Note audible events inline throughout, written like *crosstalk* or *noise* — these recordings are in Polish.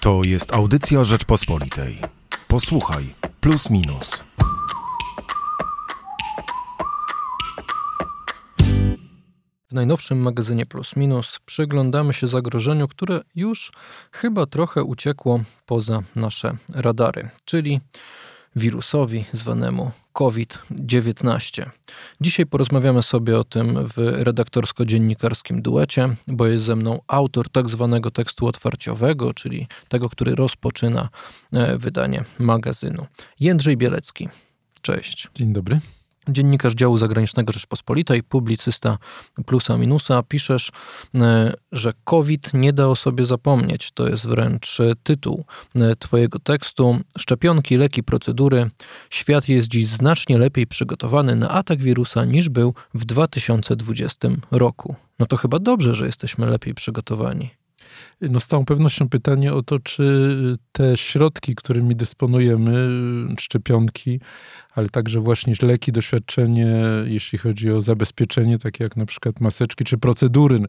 To jest audycja Rzeczpospolitej. Posłuchaj, plus minus. W najnowszym magazynie Plus Minus przyglądamy się zagrożeniu, które już chyba trochę uciekło poza nasze radary, czyli wirusowi zwanemu COVID-19. Dzisiaj porozmawiamy sobie o tym w redaktorsko-dziennikarskim duecie, bo jest ze mną autor tak zwanego tekstu otwarciowego, czyli tego, który rozpoczyna e, wydanie magazynu. Jędrzej Bielecki. Cześć. Dzień dobry dziennikarz działu zagranicznego Rzeczpospolitej, publicysta plusa minusa, piszesz, e, że COVID nie da o sobie zapomnieć. To jest wręcz tytuł e, Twojego tekstu. Szczepionki, leki, procedury. Świat jest dziś znacznie lepiej przygotowany na atak wirusa niż był w 2020 roku. No to chyba dobrze, że jesteśmy lepiej przygotowani. No z całą pewnością pytanie o to, czy te środki, którymi dysponujemy, szczepionki, ale także właśnie leki, doświadczenie, jeśli chodzi o zabezpieczenie, takie jak na przykład maseczki czy procedury,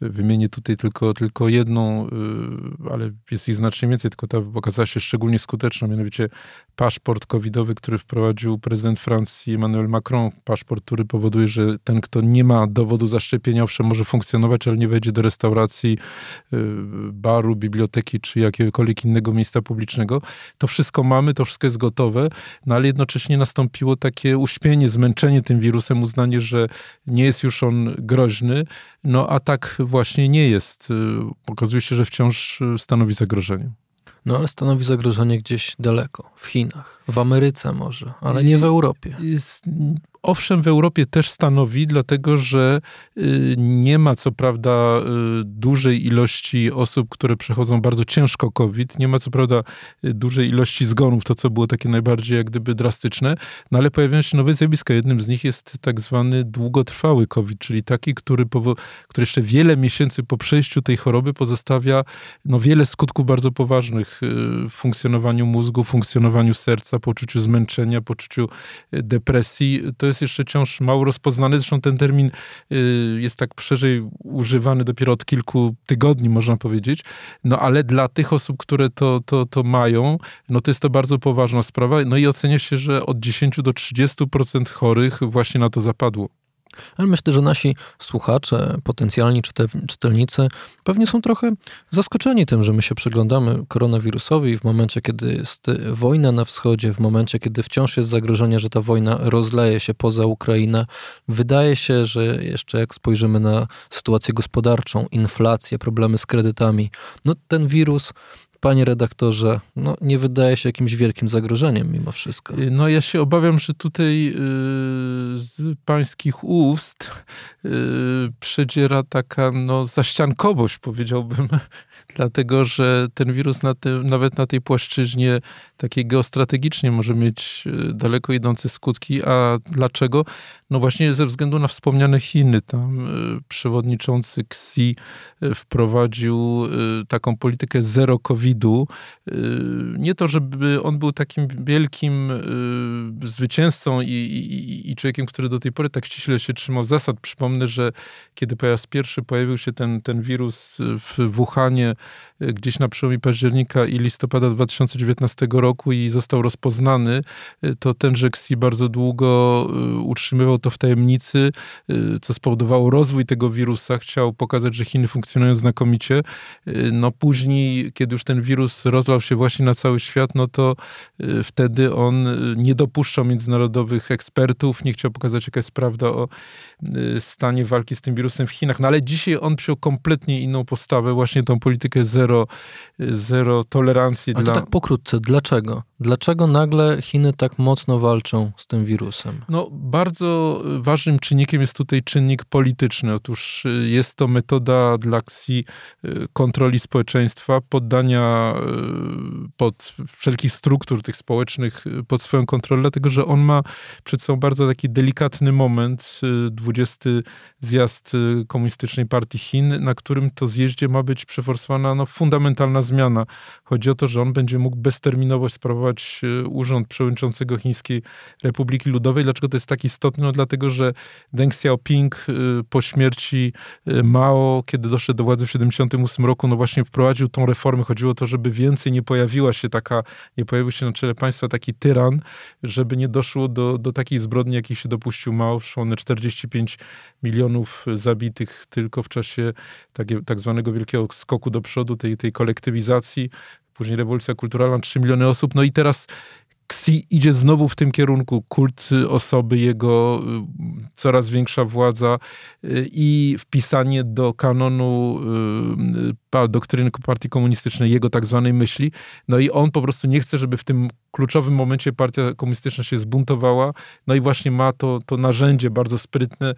Wymienię tutaj tylko, tylko jedną, y, ale jest ich znacznie więcej, tylko ta okazała się szczególnie skuteczna, mianowicie paszport covidowy, który wprowadził prezydent Francji Emmanuel Macron. Paszport, który powoduje, że ten, kto nie ma dowodu zaszczepienia, owszem, może funkcjonować, ale nie wejdzie do restauracji, y, baru, biblioteki czy jakiegokolwiek innego miejsca publicznego. To wszystko mamy, to wszystko jest gotowe, no ale jednocześnie nastąpiło takie uśpienie, zmęczenie tym wirusem, uznanie, że nie jest już on groźny, no a tak właśnie nie jest. Y, okazuje się, że wciąż y, stanowi zagrożenie. No ale stanowi zagrożenie gdzieś daleko, w Chinach, w Ameryce może, ale nie w Europie. Jest, owszem, w Europie też stanowi, dlatego że y, nie ma co prawda y, dużej ilości osób, które przechodzą bardzo ciężko COVID, nie ma co prawda y, dużej ilości zgonów, to co było takie najbardziej jak gdyby drastyczne, no ale pojawiają się nowe zjawiska. Jednym z nich jest tak zwany długotrwały COVID, czyli taki, który, który jeszcze wiele miesięcy po przejściu tej choroby pozostawia no, wiele skutków bardzo poważnych w funkcjonowaniu mózgu, funkcjonowaniu serca, poczuciu zmęczenia, poczuciu depresji. To jest jeszcze wciąż mało rozpoznany. Zresztą ten termin y, jest tak szerzej używany dopiero od kilku tygodni, można powiedzieć. No ale dla tych osób, które to, to, to mają, no to jest to bardzo poważna sprawa. No i ocenia się, że od 10 do 30% chorych właśnie na to zapadło. Ale myślę, że nasi słuchacze, potencjalni czytelnicy, pewnie są trochę zaskoczeni tym, że my się przyglądamy koronawirusowi w momencie, kiedy jest wojna na wschodzie, w momencie, kiedy wciąż jest zagrożenie, że ta wojna rozleje się poza Ukrainę. Wydaje się, że jeszcze jak spojrzymy na sytuację gospodarczą, inflację, problemy z kredytami, no ten wirus panie redaktorze, no, nie wydaje się jakimś wielkim zagrożeniem mimo wszystko. No ja się obawiam, że tutaj yy, z pańskich ust yy, przedziera taka no, zaściankowość, powiedziałbym, *laughs* dlatego że ten wirus na tym, nawet na tej płaszczyźnie takiej geostrategicznie może mieć daleko idące skutki. A dlaczego? No właśnie ze względu na wspomniane Chiny. Tam przewodniczący Xi wprowadził taką politykę zero COVID COVID-u. Y, nie to, żeby on był takim wielkim y, zwycięzcą i, i, i, człowiekiem, który do tej pory tak ściśle się trzymał zasad. Przypomnę, że kiedy po raz pierwszy pojawił się ten, ten wirus w Wuhanie, y, gdzieś na przełomie października i listopada 2019 roku i został rozpoznany, to tenże Xi bardzo długo utrzymywał to w tajemnicy, co spowodowało rozwój tego wirusa. Chciał pokazać, że Chiny funkcjonują znakomicie. No później, kiedy już ten ten wirus rozlał się właśnie na cały świat, no to y, wtedy on y, nie dopuszczał międzynarodowych ekspertów, nie chciał pokazać, jaka jest prawda o y, stanie walki z tym wirusem w Chinach. No ale dzisiaj on przyjął kompletnie inną postawę, właśnie tą politykę zero, zero tolerancji. A dla... to tak pokrótce, dlaczego? Dlaczego nagle Chiny tak mocno walczą z tym wirusem? No, bardzo ważnym czynnikiem jest tutaj czynnik polityczny. Otóż jest to metoda dla Xi kontroli społeczeństwa, poddania Y, pod wszelkich struktur tych społecznych y, pod swoją kontrolę, dlatego że on ma przed sobą bardzo taki delikatny moment, 20 y, zjazd Komunistycznej Partii Chin, na którym to zjeździe ma być przeforsowana no, fundamentalna zmiana. Chodzi o to, że on będzie mógł bezterminowo sprawować urząd przewodniczącego Chińskiej Republiki Ludowej. Dlaczego to jest tak istotne? No, dlatego, że Deng Xiaoping po śmierci Mao, kiedy doszedł do władzy w 1978 roku, no właśnie wprowadził tą reformę. Chodziło to, żeby więcej nie pojawiła się taka, nie pojawił się na czele państwa taki tyran, żeby nie doszło do, do takiej zbrodni, jakiej się dopuścił Mao. One 45 milionów zabitych tylko w czasie tak, tak zwanego wielkiego skoku do przodu, tej, tej kolektywizacji. Później rewolucja kulturalna, 3 miliony osób. No i teraz Xi idzie znowu w tym kierunku, kult osoby, jego y, coraz większa władza y, i wpisanie do kanonu y, doktryny partii komunistycznej, jego tak zwanej myśli. No i on po prostu nie chce, żeby w tym kluczowym momencie partia komunistyczna się zbuntowała, no i właśnie ma to, to narzędzie bardzo sprytne,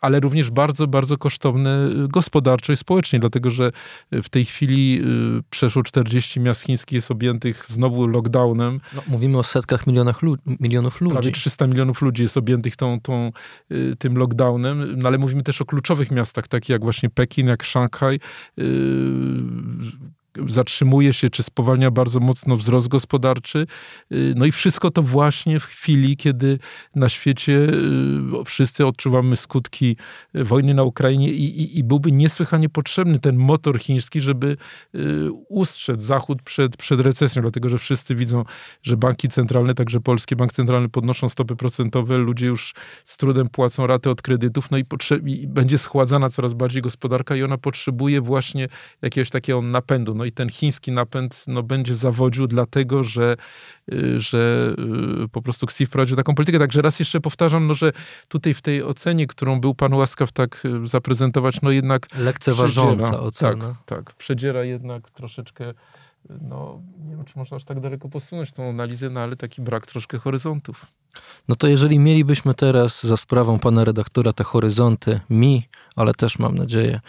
ale również bardzo, bardzo kosztowne gospodarczo i społecznie, dlatego że w tej chwili przeszło 40 miast chińskich jest objętych znowu lockdownem, no, mówimy o setkach milionach lu milionów ludzi. Prawie 300 milionów ludzi jest objętych tą, tą, y, tym lockdownem, no ale mówimy też o kluczowych miastach, takich jak właśnie Pekin, jak Szanghaj, y, zatrzymuje się czy spowalnia bardzo mocno wzrost gospodarczy. Y, no i wszystko to właśnie w chwili, kiedy na świecie y, wszyscy odczuwamy skutki wojny na Ukrainie i, i, i byłby niesłychanie potrzebny ten motor chiński, żeby y, ustrzec Zachód przed, przed recesją, dlatego że wszyscy widzą, że banki centralne, także Polski Bank Centralny podnoszą stopy procentowe, ludzie już z trudem płacą raty od kredytów, no i, i będzie schładzana coraz bardziej gospodarka i ona potrzebuje właśnie jakiegoś takiego napędu. No i ten chiński napęd no, będzie zawodził, dlatego że, y, że y, po prostu Xi wprowadził taką politykę. Także raz jeszcze powtarzam, no, że tutaj w tej ocenie, którą był pan łaskaw tak y, zaprezentować, no jednak. Lekceważąca ocena. Tak, tak. Przedziera jednak troszeczkę no nie wiem, czy można aż tak daleko posunąć tą analizę, no ale taki brak troszkę horyzontów. No to jeżeli mielibyśmy teraz za sprawą pana redaktora te horyzonty, mi, ale też mam nadzieję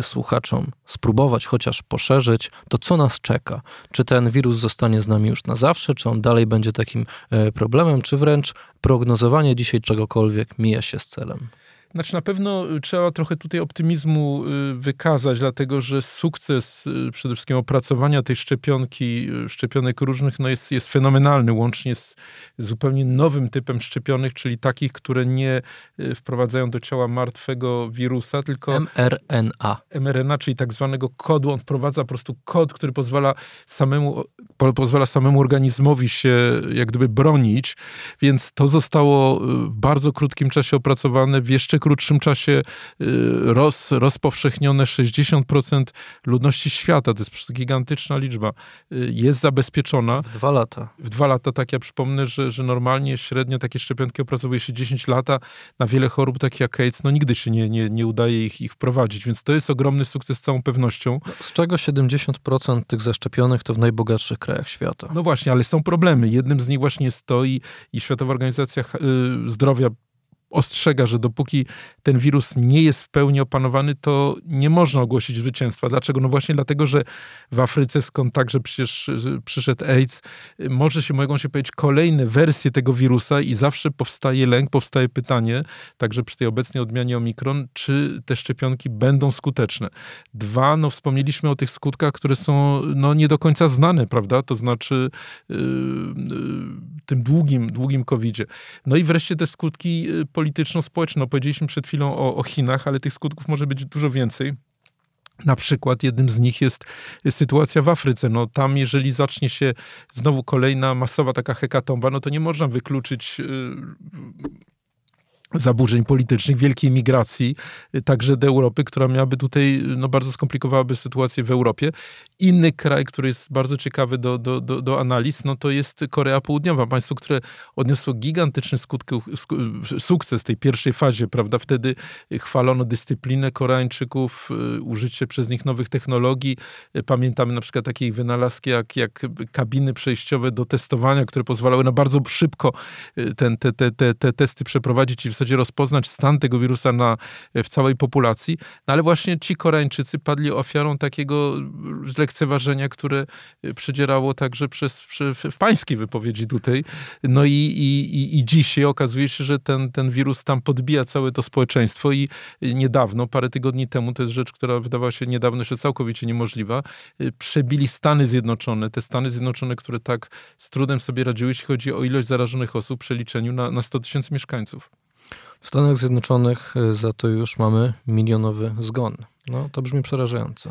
słuchaczom, spróbować chociaż poszerzyć, to co nas czeka? Czy ten wirus zostanie z nami już na zawsze, czy on dalej będzie takim e, problemem, czy wręcz prognozowanie dzisiaj czegokolwiek mija się z celem? Znaczy na pewno y, trzeba trochę tutaj optymizmu y, wykazać, dlatego że sukces y, przede wszystkim opracowania tej szczepionki, szczepionek różnych, no jest, jest fenomenalny, łącznie z zupełnie nowym typem szczepionek, czyli takich, które nie wprowadzają do ciała martwego wirusa, tylko mRNA. mRNA, czyli tak zwanego kodu. On wprowadza po prostu kod, który pozwala samemu, pozwala samemu organizmowi się jak gdyby bronić, więc to zostało w bardzo krótkim czasie opracowane w jeszcze krótszym czasie y, roz, rozpowszechnione 60% ludności świata. To jest gigantyczna liczba. Y, jest zabezpieczona. W dwa lata. W dwa lata, tak. Ja przypomnę, że, że normalnie średnio takie szczepionki opracowuje się 10 lata. Na wiele chorób, takich jak AIDS, no nigdy się nie, nie, nie udaje ich, ich wprowadzić. Więc to jest ogromny sukces z całą pewnością. No, z czego 70% tych zaszczepionych to w najbogatszych krajach świata. No właśnie, ale są problemy. Jednym z nich właśnie jest to i, i Światowa Organizacja y, Zdrowia ostrzega, że dopóki ten wirus nie jest w pełni opanowany, to nie można ogłosić zwycięstwa. Dlaczego? No właśnie dlatego, że w Afryce, skąd także przecież przyszedł AIDS, może się, mogą się powiedzieć kolejne wersje tego wirusa i zawsze powstaje lęk, powstaje pytanie, także przy tej obecnej odmianie Omikron, czy te szczepionki będą skuteczne. Dwa, no wspomnieliśmy o tych skutkach, które są no, nie do końca znane, prawda? To znaczy yy, yy, tym długim, długim COVID-zie. No i wreszcie te skutki yy, polityczno-społeczne. No, powiedzieliśmy przed chwilą o, o Chinach, ale tych skutków może być dużo więcej. Na przykład jednym z nich jest sytuacja w Afryce. No tam, jeżeli zacznie się znowu kolejna masowa taka hekatomba, no to nie można wykluczyć y, zaburzeń politycznych, wielkiej migracji, y, także do Europy, która miałaby tutaj, no bardzo skomplikowałaby sytuację w Europie. Inny kraj, który jest bardzo ciekawy do, do, do, do analiz, no to jest Korea Południowa, państwo, które odniosło gigantyczny skutki, sukces tej pierwszej fazie, prawda? Wtedy chwalono dyscyplinę Koreańczyków, y, użycie przez nich nowych technologii. Y, pamiętamy na przykład takie wynalazki jak, jak kabiny przejściowe do testowania, które pozwalały na bardzo szybko ten, te, te, te, te testy przeprowadzić i zasadzie rozpoznać stan tego wirusa na, w całej populacji. No ale właśnie ci Koreańczycy padli ofiarą takiego zlekceważenia, które przedzierało także przez, w pańskiej wypowiedzi tutaj. No i, i, i dzisiaj okazuje się, że ten, ten wirus tam podbija całe to społeczeństwo i niedawno, parę tygodni temu, to jest rzecz, która wydawała się niedawno jeszcze całkowicie niemożliwa, przebili Stany Zjednoczone, te Stany Zjednoczone, które tak z trudem sobie radziły, jeśli chodzi o ilość zarażonych osób w przeliczeniu na, na 100 tysięcy mieszkańców. W Stanach Zjednoczonych za to już mamy milionowy zgon. No, to brzmi przerażająco.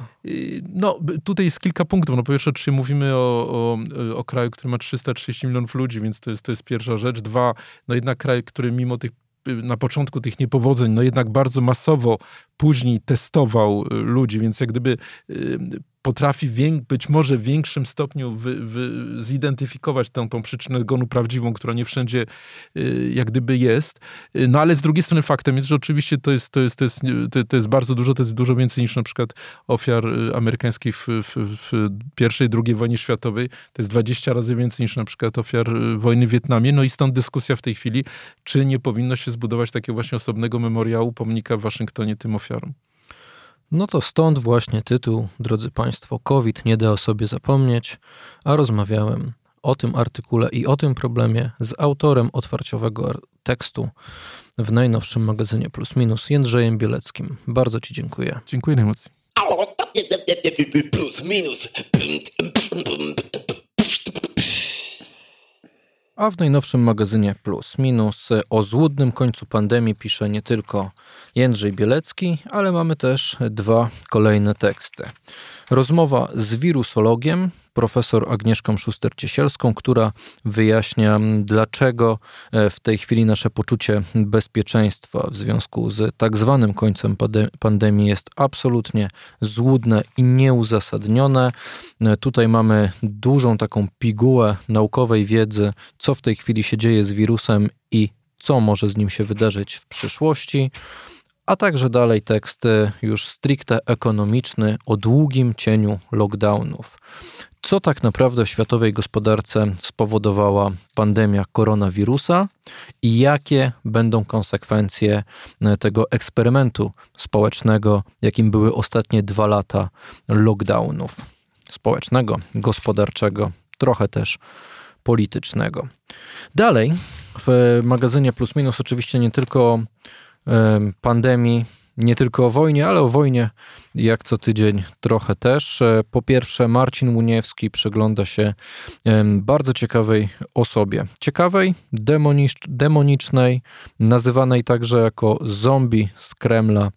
No, tutaj jest kilka punktów. No, po pierwsze, czy mówimy o, o, o kraju, który ma 330 milionów ludzi, więc to jest, to jest pierwsza rzecz. Dwa, no jednak kraj, który mimo tych na początku tych niepowodzeń, no jednak bardzo masowo później testował y, ludzi, więc jak gdyby y, potrafi być może w większym stopniu wy, wy, zidentyfikować tę, tą przyczynę zgonu prawdziwą, która nie wszędzie y, jak gdyby jest. Y, no ale z drugiej strony faktem jest, że oczywiście to jest, to jest, to jest, to jest bardzo dużo, to jest dużo więcej niż na przykład ofiar y, amerykańskich w, w, w pierwszej, drugiej wojnie światowej. To jest 20 razy więcej niż na przykład ofiar wojny w Wietnamie. No i stąd dyskusja w tej chwili, czy nie powinno się zbudować takiego właśnie osobnego memoriału, pomnika w Waszyngtonie tym ofiarom. No to stąd właśnie tytuł, drodzy Państwo, COVID nie da o sobie zapomnieć, a rozmawiałem o tym artykule i o tym problemie z autorem otwarciowego tekstu w najnowszym magazynie Plus Minus, Jędrzejem Bieleckim. Bardzo Ci dziękuję. Dziękuję najmocniej. Plus minus. A w najnowszym magazynie Plus Minus o złudnym końcu pandemii pisze nie tylko Jędrzej Bielecki, ale mamy też dwa kolejne teksty. Rozmowa z wirusologiem, profesor Agnieszką Szuster-Ciesielską, która wyjaśnia, dlaczego e, w tej chwili nasze poczucie bezpieczeństwa w związku z tak zwanym końcem pandemii jest absolutnie złudne i nieuzasadnione. E, tutaj mamy dużą taką pigułę naukowej wiedzy, co w tej chwili się dzieje z wirusem i co może z nim się wydarzyć w przyszłości a także dalej tekst już stricte ekonomiczny o długim cieniu lockdownów. Co tak naprawdę w światowej gospodarce spowodowała pandemia koronawirusa i jakie będą konsekwencje tego eksperymentu społecznego, jakim były ostatnie dwa lata lockdownów społecznego, gospodarczego, trochę też politycznego. Dalej w magazynie Plus Minus oczywiście nie tylko pandemii, nie tylko o wojnie, ale o wojnie jak co tydzień trochę też. E, po pierwsze, Marcin Muniewski przygląda się bardzo ciekawej osobie. Ciekawej, demonicznej, nazywanej także jako zombie z Kremla,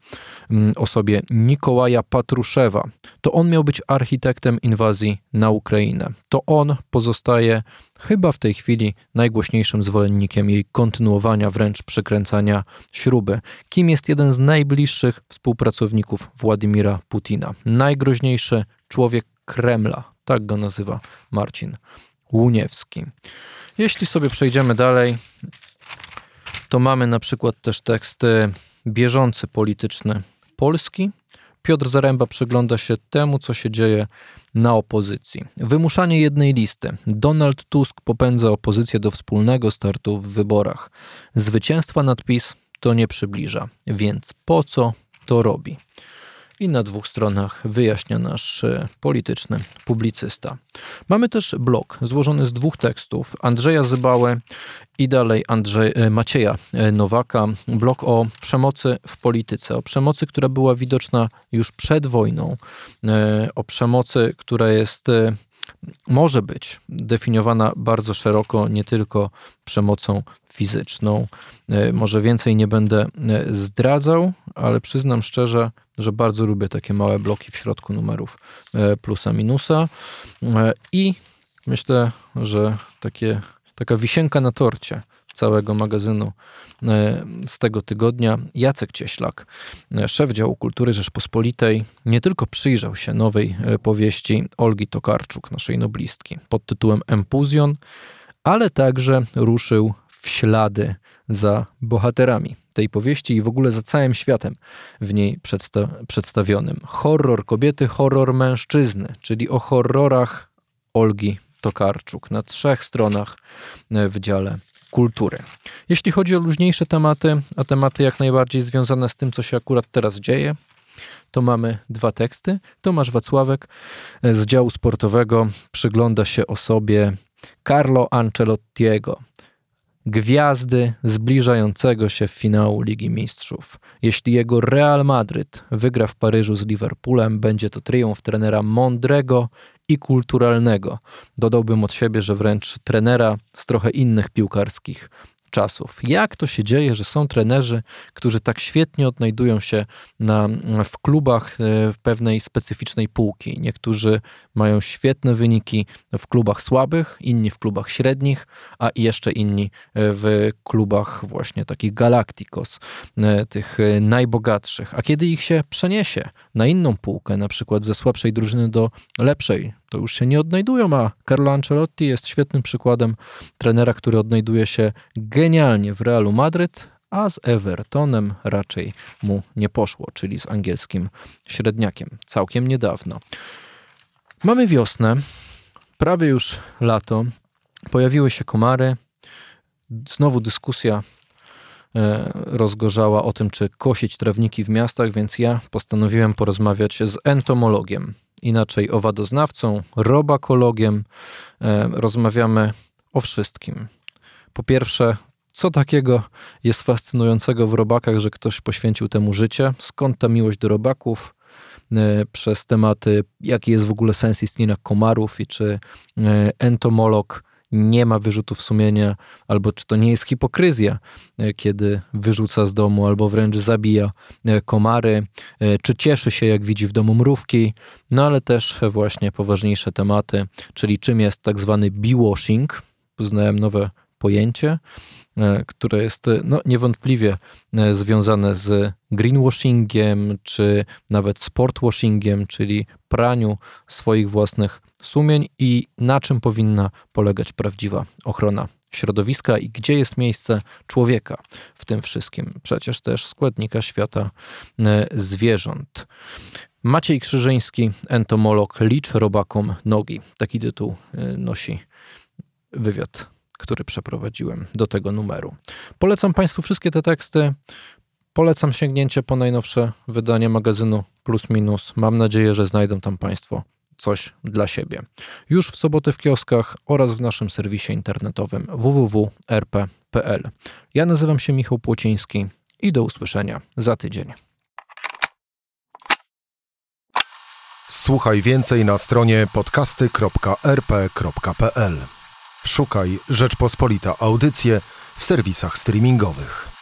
osobie Nikołaja Patruszewa. To on miał być architektem inwazji na Ukrainę. To on pozostaje chyba w tej chwili najgłośniejszym zwolennikiem jej kontynuowania, wręcz przykręcania śruby. Kim jest jeden z najbliższych współpracowników Władimira Putina? Najgroźniejszy człowiek Kremla, tak go nazywa Marcin Łuniewski. Jeśli sobie przejdziemy dalej, to mamy na przykład też teksty bieżący polityczny Polski. Piotr Zaręba przygląda się temu, co się dzieje na opozycji. Wymuszanie jednej listy. Donald Tusk popędza opozycję do wspólnego startu w wyborach. Zwycięstwa nad PiS to nie przybliża, więc po co to robi? I na dwóch stronach wyjaśnia nasz e, polityczny publicysta. Mamy też blog złożony z dwóch tekstów Andrzeja Zybały i dalej Andrzej, e, Macieja e, Nowaka. Blog o przemocy w polityce, o przemocy, która była widoczna już przed wojną, o przemocy, która jest może być definiowana bardzo szeroko, nie tylko przemocą fizyczną. E, może więcej nie będę e, zdradzał, ale przyznam szczerze, że bardzo lubię takie małe bloki w środku numerów e, plusa, minusa i myślę, że takie, taka wisienka na torcie całego magazynu z tego tygodnia, Jacek Cieślak, szef działu kultury Rzeczpospolitej, nie tylko przyjrzał się nowej powieści Olgi Tokarczuk, naszej noblistki, pod tytułem Empuzjon, ale także ruszył w ślady za bohaterami tej powieści i w ogóle za całym światem w niej przedsta przedstawionym. Horror kobiety, horror mężczyzny, czyli o horrorach Olgi Tokarczuk na trzech stronach w dziale kultury. Jeśli chodzi o luźniejsze tematy, a tematy jak najbardziej związane z tym, co się akurat teraz dzieje, to mamy dwa teksty. Tomasz Wacławek z działu sportowego przygląda się osobie Carlo Ancelottiego, gwiazdy zbliżającego się finału Ligi Mistrzów. Jeśli jego Real Madryt wygra w Paryżu z Liverpoolem, będzie to triumf trenera mądrego i kulturalnego. Dodałbym od siebie, że wręcz trenera z trochę innych piłkarskich czasów. Jak to się dzieje, że są trenerzy, którzy tak świetnie odnajdują się na, w klubach e, pewnej specyficznej półki? Niektórzy mają świetne wyniki w klubach słabych, inni w klubach średnich, a jeszcze inni e, w klubach właśnie takich Galacticos, e, tych najbogatszych. A kiedy ich się przeniesie na inną półkę, na przykład ze słabszej drużyny do lepszej, to już się nie odnajdują, a Carlo Ancelotti jest świetnym przykładem trenera, który odnajduje się genialnie w Realu Madryt, a z Evertonem raczej mu nie poszło, czyli z angielskim średniakiem, całkiem niedawno. Mamy wiosnę, prawie już lato, pojawiły się komary, znowu dyskusja e, rozgorzała o tym, czy kosić trawniki w miastach, więc ja postanowiłem porozmawiać z entomologiem, inaczej owadoznawcą, robakologiem. E, rozmawiamy o wszystkim. Po pierwsze, co takiego jest fascynującego w robakach, że ktoś poświęcił temu życie? Skąd ta miłość do robaków? E, przez tematy, jaki jest w ogóle sens istnienia komarów i czy e, entomolog nie ma wyrzutów sumienia, albo czy to nie jest hipokryzja, e, kiedy wyrzuca z domu, albo wręcz zabija komary, czy cieszy się, jak widzi w domu mrówki, no ale też właśnie poważniejsze tematy, czyli czym jest tak zwany bee-washing. Poznałem nowe pojęcie, e, które jest no, niewątpliwie e, związane z greenwashingiem, czy nawet sportwashingiem, czyli praniu swoich własnych sumień i na czym powinna polegać prawdziwa ochrona środowiska i gdzie jest miejsce człowieka w tym wszystkim, przecież też składnika świata e, zwierząt. Maciej Krzyżyński, entomolog, licz robakom nogi. Taki tytuł nosi wywiad który przeprowadziłem do tego numeru. Polecam Państwu wszystkie te teksty. Polecam sięgnięcie po najnowsze wydanie magazynu Plus Minus. Mam nadzieję, że znajdą tam Państwo coś dla siebie. Już w sobotę w kioskach oraz w naszym serwisie internetowym www.rp.pl. Ja nazywam się Michał Płociński i do usłyszenia za tydzień. Słuchaj więcej na stronie podcasty.rp.pl. Szukaj Rzeczpospolita Audycje w serwisach streamingowych.